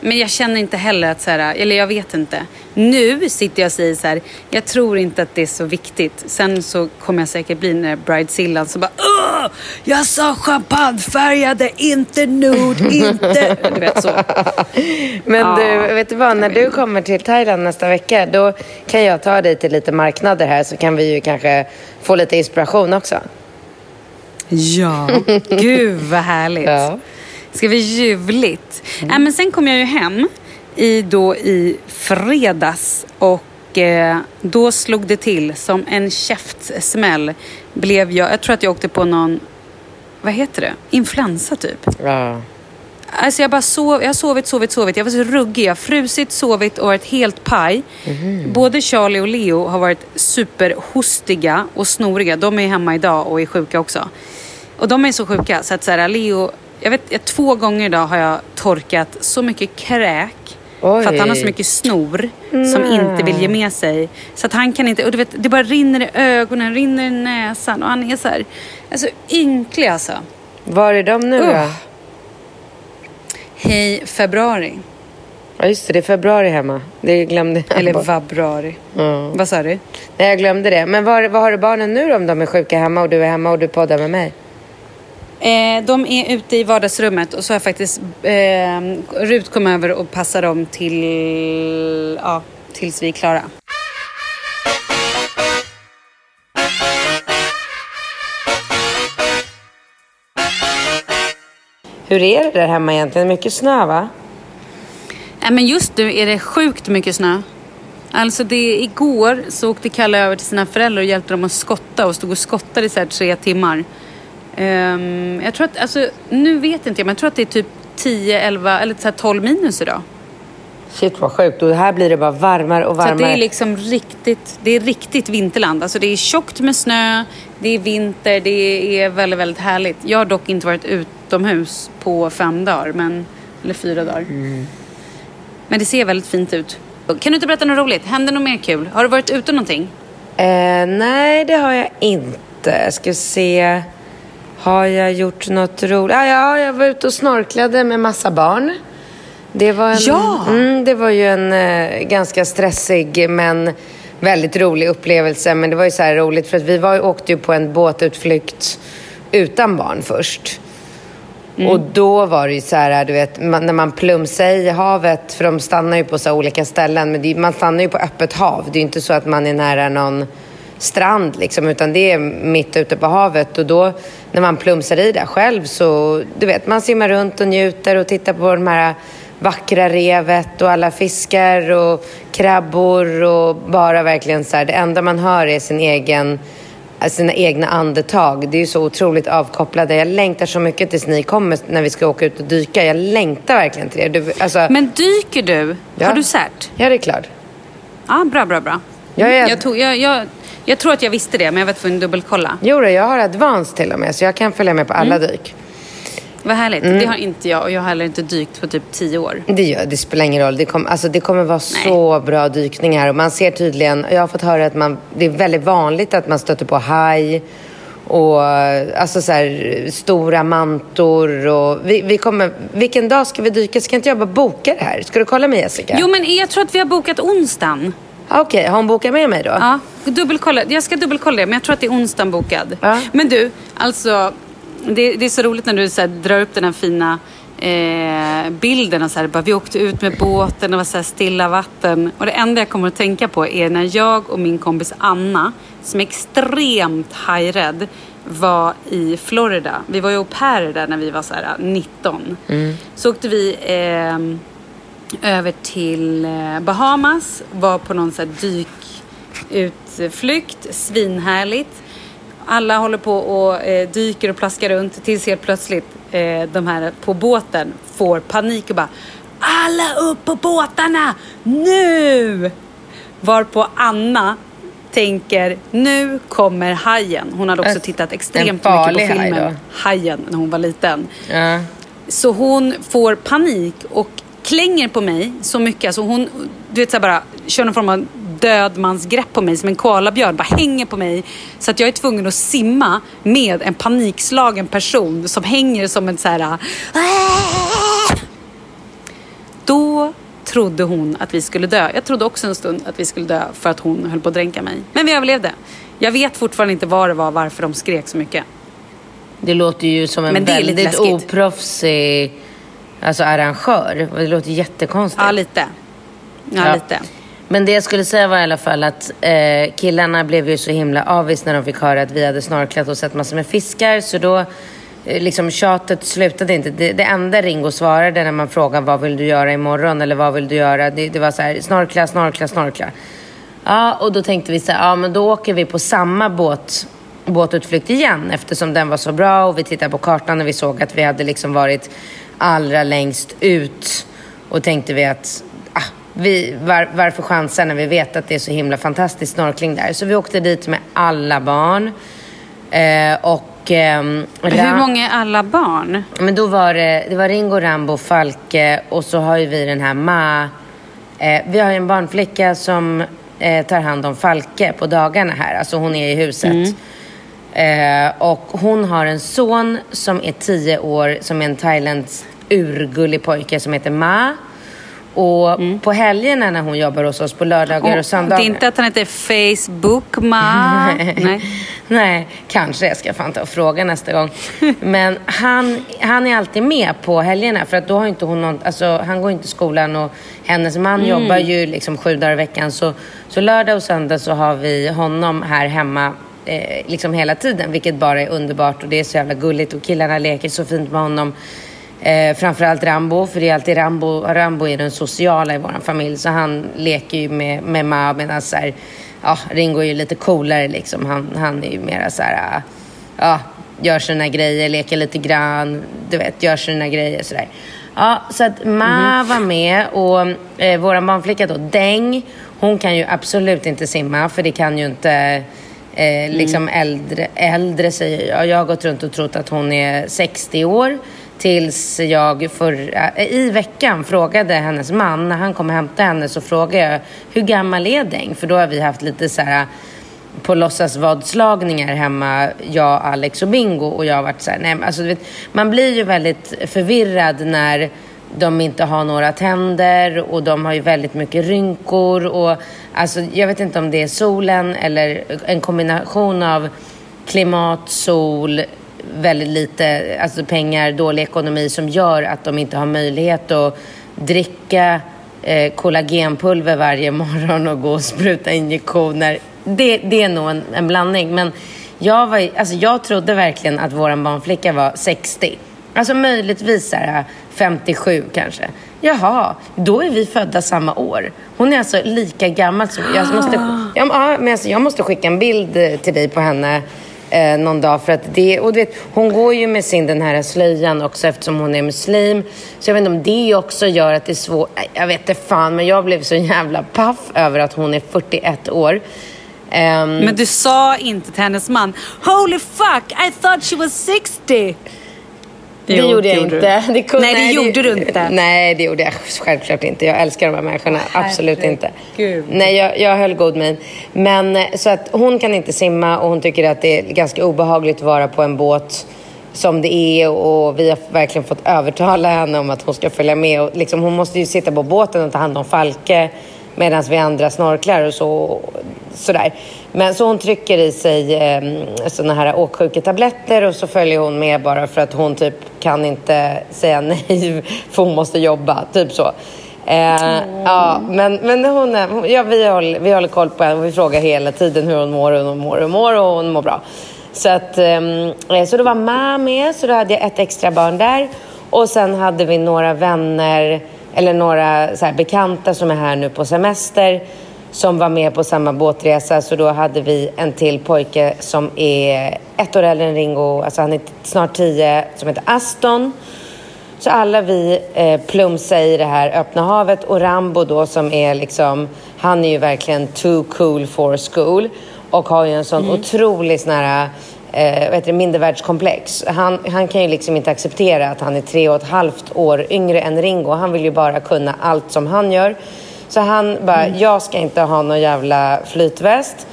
Men jag känner inte heller att så här, eller jag vet inte. Nu sitter jag och säger så här, jag tror inte att det är så viktigt. Sen så kommer jag säkert bli när Bridezillan så bara, Åh! Jag sa champagnefärgade, inte nude, inte... Du vet så. Men Ja. du, vet du vad? När du kommer till Thailand nästa vecka, då kan jag ta dig till lite marknader här så kan vi ju kanske få lite inspiration också. Ja, gud vad härligt. Ja. Det ska bli ljuvligt. Äh, men sen kom jag ju hem i, då i fredags och eh, då slog det till som en käftsmäll. Blev jag, jag tror att jag åkte på någon, vad heter det? Influensa typ. Ja. Alltså jag bara sov, jag har sovit, sovit, sovit. Jag var så ruggig. Jag har frusit, sovit och varit helt paj. Både Charlie och Leo har varit superhostiga och snoriga. De är hemma idag och är sjuka också. Och de är så sjuka så att så här, Leo, jag vet, två gånger idag har jag torkat så mycket kräk. Oj. För att han har så mycket snor som inte vill ge med sig. Så att han kan inte, och du vet, det bara rinner i ögonen, rinner i näsan och han är så här, alltså ynklig alltså. Var är de nu då? Ugh. Hej februari. Ja, just det. Det är februari hemma. Det glömde jag. Eller vabruari. Ja. Vad sa du? Nej, jag glömde det. Men var, var har du barnen nu då, om de är sjuka hemma och du är hemma och du poddar med mig? Eh, de är ute i vardagsrummet och så har faktiskt eh, Rut kom över och passade dem till, ja, tills vi är klara. Hur är det där hemma egentligen? Mycket snö va? Nej, men just nu är det sjukt mycket snö. Alltså det, igår så åkte Kalle över till sina föräldrar och hjälpte dem att skotta och stod och skottade i så tre timmar. Ehm, jag tror att, alltså nu vet inte jag, men jag tror att det är typ 10, 11 eller så här 12 minus idag. Shit vad sjukt. Och här blir det bara varmare och Så varmare. det är liksom riktigt, det är riktigt vinterland. Alltså det är tjockt med snö, det är vinter, det är väldigt, väldigt härligt. Jag har dock inte varit utomhus på fem dagar, men, eller fyra dagar. Men det ser väldigt fint ut. Kan du inte berätta något roligt? Händer något mer kul? Har du varit ute någonting? Eh, nej, det har jag inte. Ska se. Har jag gjort något roligt? Ah, ja, jag var ute och snorklade med massa barn. Det var, en, Ja! mm, det var ju en eh, ganska stressig men väldigt rolig upplevelse. Men det var ju så här roligt för att vi var, åkte ju på en båtutflykt utan barn först. Och då var det ju så här, du vet, man, när man plumsade i havet, för de stannar ju på så olika ställen, men det, man stannar ju på öppet hav. Det är ju inte så att man är nära någon strand liksom, utan det är mitt ute på havet. Och då, när man plumsar i där själv så, du vet, man simmar runt och njuter och tittar på de här vackra revet och alla fiskar och krabbor och bara verkligen så här, det enda man hör är sin egen sina egna andetag. Det är ju så otroligt avkopplade. Jag längtar så mycket tills ni kommer när vi ska åka ut och dyka. Jag längtar verkligen till det. Du, alltså... Men dyker du? Ja. Har du cert? Ja, det är klart. Ja, bra, bra, bra. Jag, är... Jag, tog, jag, jag, jag tror att jag visste det, men jag var tvungen att dubbelkolla. Jo, jag har advance till och med, så jag kan följa med på alla Mm. dyk. Vad härligt. Mm. Det har inte jag och jag har heller inte dykt på typ tio år. Det, gör, det spelar ingen roll. Det, kom, alltså, det kommer vara så bra dykningar. Och man ser tydligen, jag har fått höra att man, det är väldigt vanligt att man stöter på haj och alltså så här, stora mantor. Och vi, vi kommer, vilken dag ska vi dyka? Ska inte jag bara boka det här? Ska du kolla med Jessica? Jo, men jag tror att vi har bokat onsdagen. Okej, har hon bokat med mig då? Ja, dubbelkolla. Jag ska dubbelkolla det, men jag tror att det är onsdagen bokad. Ja. Men du, alltså. Det, det är så roligt när du så här, drar upp den här fina eh, bilden. Och så här, bara, vi åkte ut med båten, det var så här, stilla vatten. Och det enda jag kommer att tänka på är när jag och min kompis Anna, som är extremt hajrädd, var i Florida. Vi var ju au pairer där när vi var så här, 19. Så åkte vi eh, över till eh, Bahamas, var på någon så här dykutflykt, svinhärligt. Alla håller på och eh, dyker och plaskar runt tills helt plötsligt eh, de här på båten får panik och bara Alla upp på båtarna nu! Varpå Anna tänker nu kommer hajen. Hon hade också En- tittat extremt mycket på haj filmen då? Hajen när hon var liten. Ja. Så hon får panik och klänger på mig så mycket. Alltså hon du vet, så bara, kör någon form av dödmansgrepp på mig som en koalabjörn. Bara hänger på mig. Så att jag är tvungen att simma med en panikslagen person som hänger som en så här... Då trodde hon att vi skulle dö. Jag trodde också en stund att vi skulle dö för att hon höll på att dränka mig. Men vi överlevde. Jag vet fortfarande inte vad det var, varför de skrek så mycket. Det låter ju som en väldigt oproffsig alltså, arrangör. Det låter jättekonstigt. Ja, lite. Ja, Ja. lite. Men det jag skulle säga var i alla fall att eh, killarna blev ju så himla avis när de fick höra att vi hade snorklat och sett massor med fiskar. Så då, eh, liksom tjatet slutade inte. Det, det enda Ringo svarade när man frågade vad vill du göra imorgon eller vad vill du göra? Det, det var så här, snorkla, snorkla, snorkla. Ja, och då tänkte vi så här, ja men då åker vi på samma båt, båtutflykt igen eftersom den var så bra och vi tittade på kartan och vi såg att vi hade liksom varit allra längst ut och tänkte vi att ah, vi, var, varför chansa när vi vet att det är så himla fantastisk snorkling där. Så vi åkte dit med alla barn. Eh, och... ehm, Hur många är alla barn? men då var det, det var Ringo, Rambo, Falke och så har ju vi den här Ma. Eh, vi har ju en barnflicka som eh, tar hand om Falke på dagarna här. Alltså hon är i huset. Eh, och hon har en son som är tio år som är en thailändsk urgullig pojke som heter Ma. Och på helgerna när hon jobbar hos oss på lördagar och det söndagar. är inte att han heter Facebook Ma. Nej. Nej, kanske. Jag ska fan ta och fråga nästa gång. Men han, han är alltid med på helgerna för att då har inte hon någon, alltså han går inte i skolan och hennes man Mm. jobbar ju liksom sju dagar i veckan. Så, så lördag och söndag så har vi honom här hemma eh, liksom hela tiden, vilket bara är underbart och det är så jävla gulligt och killarna leker så fint med honom. Eh, framförallt Rambo, för det är alltid Rambo. Rambo är den sociala i vår familj, så han leker ju med, med Ma medan så här, ja, Ringo är ju lite coolare liksom. Han, han är ju mera så här, ah, ja, gör sina grejer, leker lite grann, du vet, gör sina grejer sådär. Ja, så att Ma var med och eh, vår barnflicka då, Deng, hon kan ju absolut inte simma för det kan ju inte eh, liksom äldre, äldre säger jag. Jag har gått runt och trott att hon är 60 år. Tills jag förra, eh, i veckan frågade hennes man, när han kom och hämtade henne, så frågade jag hur gammal är Deng? För då har vi haft lite så här eh, på låtsas-vadslagningar hemma, jag, Alex och Bingo. Och jag har varit så här, nej men alltså du vet, man blir ju väldigt förvirrad när de inte har några tänder och de har ju väldigt mycket rynkor. Och, alltså, jag vet inte om det är solen eller en kombination av klimat, sol, väldigt lite alltså pengar, dålig ekonomi som gör att de inte har möjlighet att dricka eh, kollagenpulver varje morgon och gå och spruta injektioner. Det, det är nog en, en blandning. Men jag, var, alltså jag trodde verkligen att vår barnflicka var 60. Alltså möjligtvis så här, 57 kanske. Jaha, då är vi födda samma år. Hon är alltså lika gammal som jag. Måste, ja, men alltså, jag måste skicka en bild eh, till dig på henne eh, någon dag. För att det, och du vet, hon går ju med sin den här slöjan också eftersom hon är muslim. Så jag vet inte om det också gör att det är svårt. Jag vet inte fan, men jag blev så jävla paff över att hon är 41 år. Um, men du sa inte till hennes man Holy fuck, I thought she was 60! Det jo, gjorde jag gjorde inte. Det kunde, nej, det nej, gjorde du inte. Nej, det gjorde jag självklart inte. Jag älskar de här människorna. Absolut inte. Gud. Nej, jag, jag höll god min. Men eh, så att hon kan inte simma och hon tycker att det är ganska obehagligt att vara på en båt som det är och vi har verkligen fått övertala henne om att hon ska följa med. Och liksom, hon måste ju sitta på båten och ta hand om Falke medan vi andra snorklar och så, sådär. Men så hon trycker i sig eh, såna här åksjuketabletter och så följer hon med bara för att hon typ kan inte säga nej för hon måste jobba, typ så. Eh, mm. Ja, men, men hon är, ja, vi, håller, vi håller koll på henne och vi frågar hela tiden hur hon mår, hur hon mår, hur hon mår och hon mår bra. Så, att, ehm, eh, så då var mamma med, så då hade jag ett extra barn där. Och sen hade vi några vänner, eller några så här, bekanta som är här nu på semester som var med på samma båtresa. Så då hade vi en till pojke som är ett år äldre än Ringo. Alltså han är snart tio, som heter Aston. Så alla vi eh, plumsade i det här öppna havet. Och Rambo då som är liksom, han är ju verkligen too cool for school. Och har ju en sån mm. otrolig sån här eh, vad mindervärldskomplex. Han, han kan ju liksom inte acceptera att han är tre och ett halvt år yngre än Ringo. Han vill ju bara kunna allt som han gör. Så han bara, mm. jag ska inte ha någon jävla flytväst.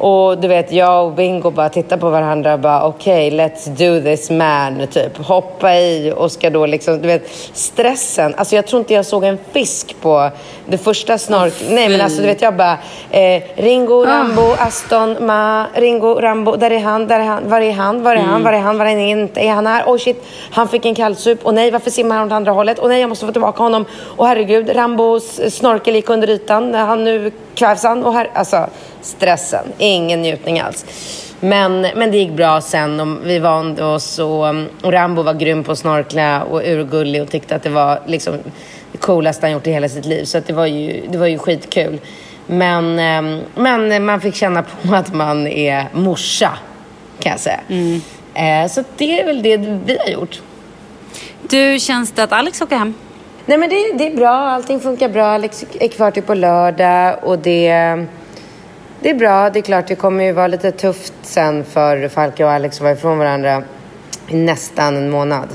Och du vet, jag och Bingo bara tittar på varandra och bara okej, okay, let's do this man, typ. Hoppa i och ska då liksom, du vet, stressen. Alltså jag tror inte jag såg en fisk på det första snork... Oh, Nej men alltså du vet, jag bara, eh, Ringo, ah. Rambo, oh. Aston, Ma, Ringo, Rambo, där är han, där är han, var är han, var är han, mm. var är han, var är han inte, är han här? Oh shit, han fick en kallsup. Och nej, varför simmar han åt andra hållet? Och nej, jag måste få tillbaka honom. Och herregud, Rambos snorkel gick under ytan. Han nu kvävs han. Och här, alltså stressen. Ingen njutning alls. Men, men det gick bra sen och vi vande oss och, och Rambo var grym på att snorkla och urgullig och tyckte att det var liksom det coolaste han gjort i hela sitt liv. Så det, var ju, det var ju skitkul. Men, ehm, men man fick känna på att man är morsa, kan jag säga. Mm. Eh, så det är väl det vi har gjort. Du, känns det att Alex åker hem? Nej men det, det är bra, allting funkar bra. Alex är kvar till på lördag och det det är bra. Det är klart, det kommer ju vara lite tufft sen för Falke och Alex att vara ifrån varandra i nästan en månad.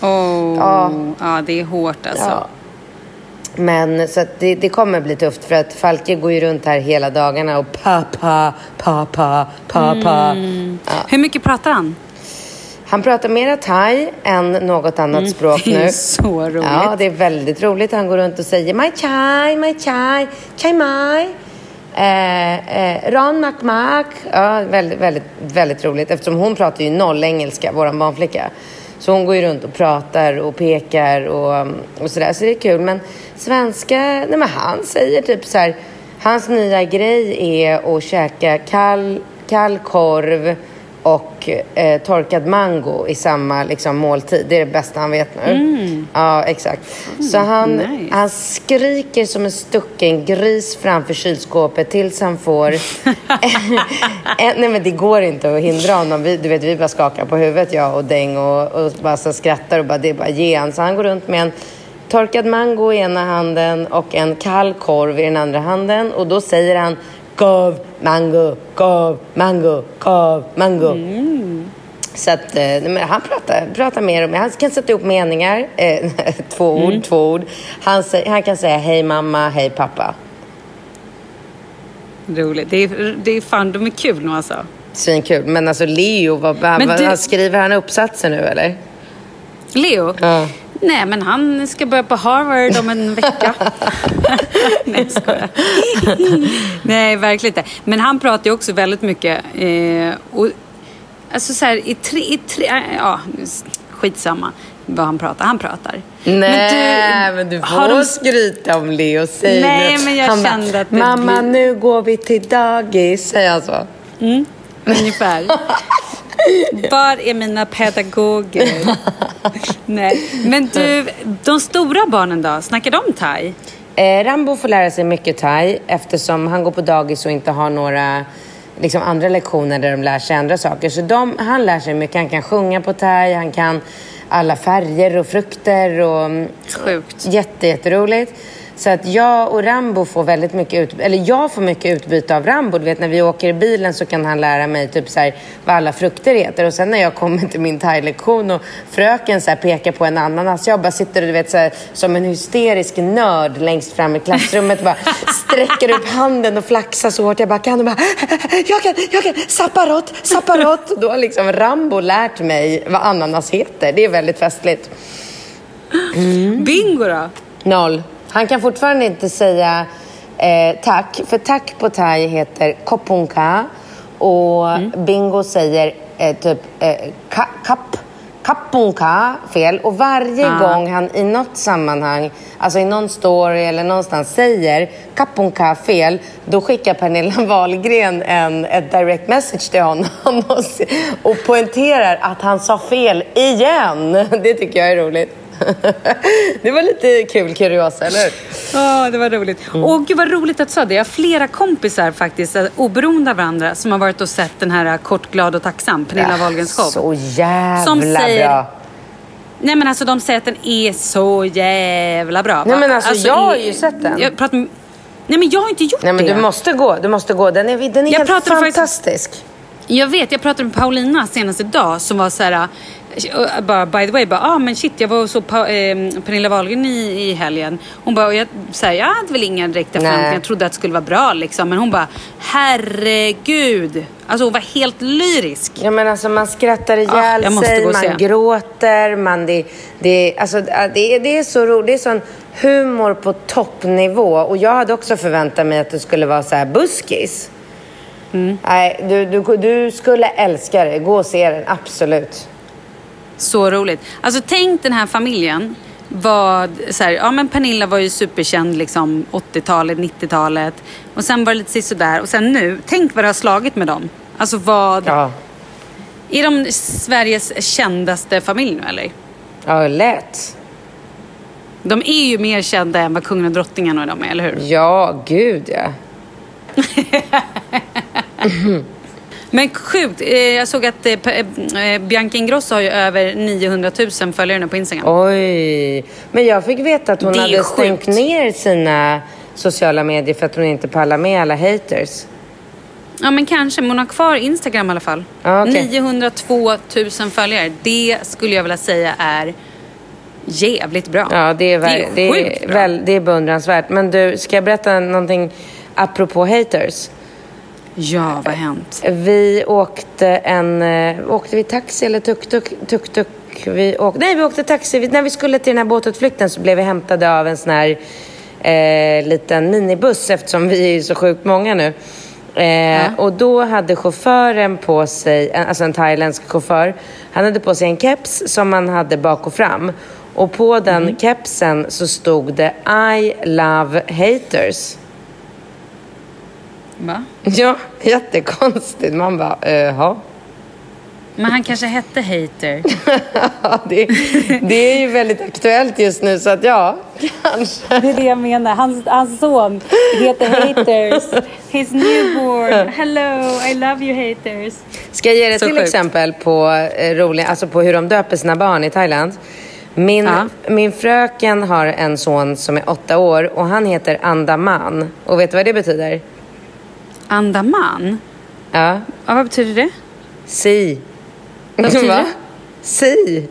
Oh, ja. ja, det är hårt alltså. Ja. Men så det, det, kommer bli tufft för att Falke går ju runt här hela dagarna och pappa, pappa, pappa. Mm. Ja. Hur mycket pratar han? Han pratar mera thai än något annat mm, språk nu. Det är så roligt. Ja, det är väldigt roligt. Han går runt och säger my chai, my chai, chai mai. Eh, eh, Ron McMack, ja, väldigt, väldigt, väldigt roligt eftersom hon pratar ju noll engelska, vår barnflicka. Så hon går ju runt och pratar och pekar och, och sådär, så det är kul. Men svenska, nej men han säger typ så här, hans nya grej är att käka kall, kall korv och eh, torkad mango i samma liksom, måltid. Det är det bästa han vet nu. Mm. Ja, exakt. Mm, så han, nice. han skriker som en stucken gris framför kylskåpet tills han får... nej, men det går inte att hindra honom. Vi, du vet, vi bara skakar på huvudet, jag och Deng, och, och bara så skrattar och bara, det är bara ge han. Så han går runt med en torkad mango i ena handen och en kall korv i den andra handen. Och då säger han Kav, mango, kav, mango, kav, mango. Mm. Så att eh, han pratar, pratar mer om Han kan sätta ihop meningar. Eh, två ord, mm. två ord. Han, han kan säga hej mamma, hej pappa. Roligt. Det är, det är fan, de är kul nu alltså. Svinkul. Men alltså Leo, vad, vad, du... skriver han uppsatser nu eller? Leo? Ja. Nej, men han ska börja på Harvard om en vecka. Nej, skojar. Nej, verkligen inte. Men han pratar ju också väldigt mycket. Eh, och alltså så här, i tre, i tre, äh, ja, skitsamma vad han pratar. Han pratar. Nej, men du, men du får de... skryta om Leo. Säg Nej, men jag han kände bara, att det Mamma, blir... nu går vi till dagis. Säger han så? Mm, ungefär. Var är mina pedagoger? Nej. Men du, de stora barnen då? Snackar de thai? Eh, Rambo får lära sig mycket thai eftersom han går på dagis och inte har några liksom, andra lektioner där de lär sig andra saker. Så de, han lär sig mycket. Han kan sjunga på thai, han kan alla färger och frukter. Och, Sjukt. Jätte, jätteroligt. Så att jag och Rambo får väldigt mycket utbyte, eller jag får mycket utbyte av Rambo. Du vet när vi åker i bilen så kan han lära mig typ så här, vad alla frukter heter. Och sen när jag kommer till min thai-lektion och fröken så här, pekar på en ananas. Jag bara sitter du vet, så här, som en hysterisk nörd längst fram i klassrummet och bara sträcker upp handen och flaxar så hårt jag bara kan. Och bara, jag kan, jag kan, sapparott, sapparott. Då har liksom Rambo lärt mig vad ananas heter. Det är väldigt festligt. Mm. Bingo då? Noll. Han kan fortfarande inte säga eh, tack, för tack på thai heter kopunka och mm. Bingo säger eh, typ eh, ka, kap, kapunka fel. Och varje ah. gång han i något sammanhang, alltså i någon story eller någonstans säger kapunka fel, då skickar Pernilla Wahlgren en, ett direct message till honom och, och poängterar att han sa fel igen. Det tycker jag är roligt. Det var lite kul kuriosa, eller hur? Ja, det var roligt. Mm. Och gud vad roligt att du sa det. Jag har flera kompisar faktiskt, eh, oberoende av varandra, som har varit och sett den här eh, Kort, glad och tacksam, Pernilla ja, Wahlgrens show. Så jävla som säger, bra. Nej men alltså de säger att den är så jävla bra. Nej men alltså, alltså jag har ju sett den. Jag pratar, nej men jag har inte gjort Nej men det. du måste gå, du måste gå. Den är, den är helt fantastisk. Faktiskt, jag vet, jag pratade med Paulina senast idag som var så här bara, by the way, bara, ah, men shit, jag var och såg pa, eh, Pernilla Wahlgren i, i helgen. Hon bara, jag, så här, jag hade väl inga direkta förväntningar, jag trodde att det skulle vara bra liksom. Men hon bara, herregud. Alltså hon var helt lyrisk. Ja men alltså man skrattar ihjäl ah, sig, man gråter, man, det, det, alltså, det, det är så roligt. Det är sån humor på toppnivå. Och jag hade också förväntat mig att det skulle vara så här buskis. Mm. Nej, du, du, du skulle älska det. Gå och se den, absolut. Så roligt. Alltså tänk den här familjen. Vad, så här, ja men Pernilla var ju superkänd liksom 80-talet, 90-talet. Och sen var det lite sådär. Och sen nu, tänk vad det har slagit med dem. Alltså vad... Ja. Är de Sveriges kändaste familj nu eller? Ja, lätt. De är ju mer kända än vad kungen och drottningen och de är, eller hur? Ja, gud ja. Men sjukt. Eh, jag såg att eh, eh, Bianca Ingrosso har ju över 900 000 följare nu på Instagram. Oj. Men jag fick veta att hon hade stängt ner sina sociala medier för att hon inte pallar med alla haters. Ja, men kanske. Men hon har kvar Instagram i alla fall. Ah, okay. 902 000 följare. Det skulle jag vilja säga är jävligt bra. Ja, det är, väl, det är, det är, väl, det är beundransvärt. Men du, ska jag berätta någonting apropå haters? Ja, vad har hänt? Vi åkte en... Eh, åkte vi taxi eller tuk-tuk? Tuk-tuk. Vi åkte, nej, vi åkte taxi. När vi skulle till den här båtutflykten så blev vi hämtade av en sån här eh, liten minibuss eftersom vi är så sjukt många nu. Eh, ja. Och då hade chauffören på sig, alltså en thailändsk chaufför, han hade på sig en keps som man hade bak och fram. Och på den mm. kepsen så stod det I love haters. Va? Ja, jättekonstigt. Man bara, jaha. Men han kanske hette Hater. det, det är ju väldigt aktuellt just nu så att ja, kanske. Det är det jag menar. Hans, hans son heter Haters. His newborn. Hello, I love you haters. Ska jag ge dig till sjukt. exempel på, eh, rolig, alltså på hur de döper sina barn i Thailand? Min, ja. min fröken har en son som är åtta år och han heter Andaman. Och vet du vad det betyder? Andaman? Ja. ja vad betyder det? Si. Vad betyder Va? det? Si.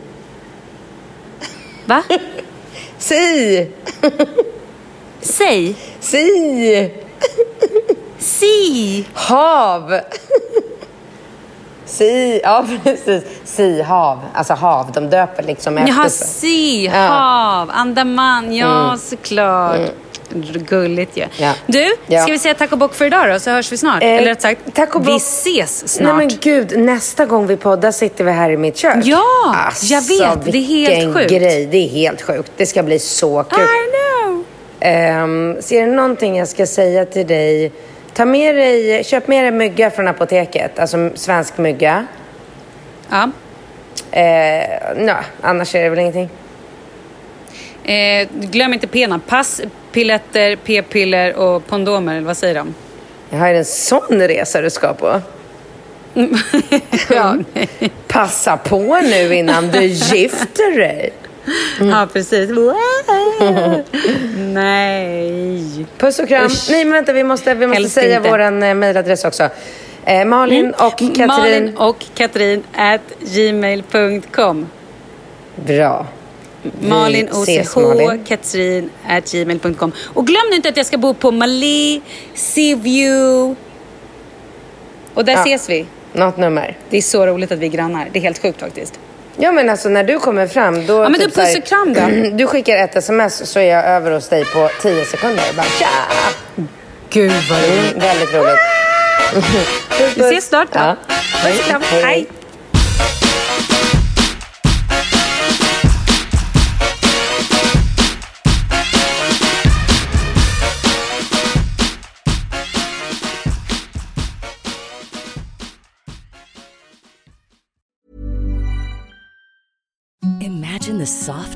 Va? si. Säg. Si. Si. Hav. Si, ja precis. Si, hav. Alltså hav. De döper liksom efter Jaha, si, hav, Andaman. Ja, mm. såklart. Mm. Gulligt ju. Ja. Du, Ja. ska vi säga tack och bock för idag då? Så hörs vi snart. Eh, Eller rätt sagt, tack och vi ses snart. Nej men gud, nästa gång vi poddar sitter vi här i mitt kök. Ja, alltså, jag vet. Det är helt sjukt. grej. Det är helt sjukt. Det ska bli så kul. I know. Um, ser du någonting jag ska säga till dig? Ta med dig, köp med dig mygga från apoteket. Alltså svensk mygga. Ja. Eh, nej, annars är det väl ingenting. Eh, glöm inte pena. Pass, pilletter, p-piller och kondomer, eller vad säger de? Jag har en sån resa du ska på. ja, Passa på nu innan du gifter dig. ja, precis. Nej. Puss och kram. Usch. Nej men vänta, vi måste, vi måste Helst säga inte. våran eh, mailadress också. Eh, Malin och Katrin. Malin och Katrin at gmail.com. Bra. Malin OCH, Malin. Katrin at gmail.com. Och glöm nu inte att jag ska bo på Mali, Seaview. Och där Ja. ses vi. Något nummer. Det är så roligt att vi är grannar. Det är helt sjukt faktiskt. Ja men alltså när du kommer fram då... Ja, men typ du, puss och kram då. Du skickar ett sms så är jag över hos dig på 10 sekunder. Bara tja! Gud vad Mm, väldigt roligt. Vi ses snart då. Ja. Puss och kram. Hej. Imagine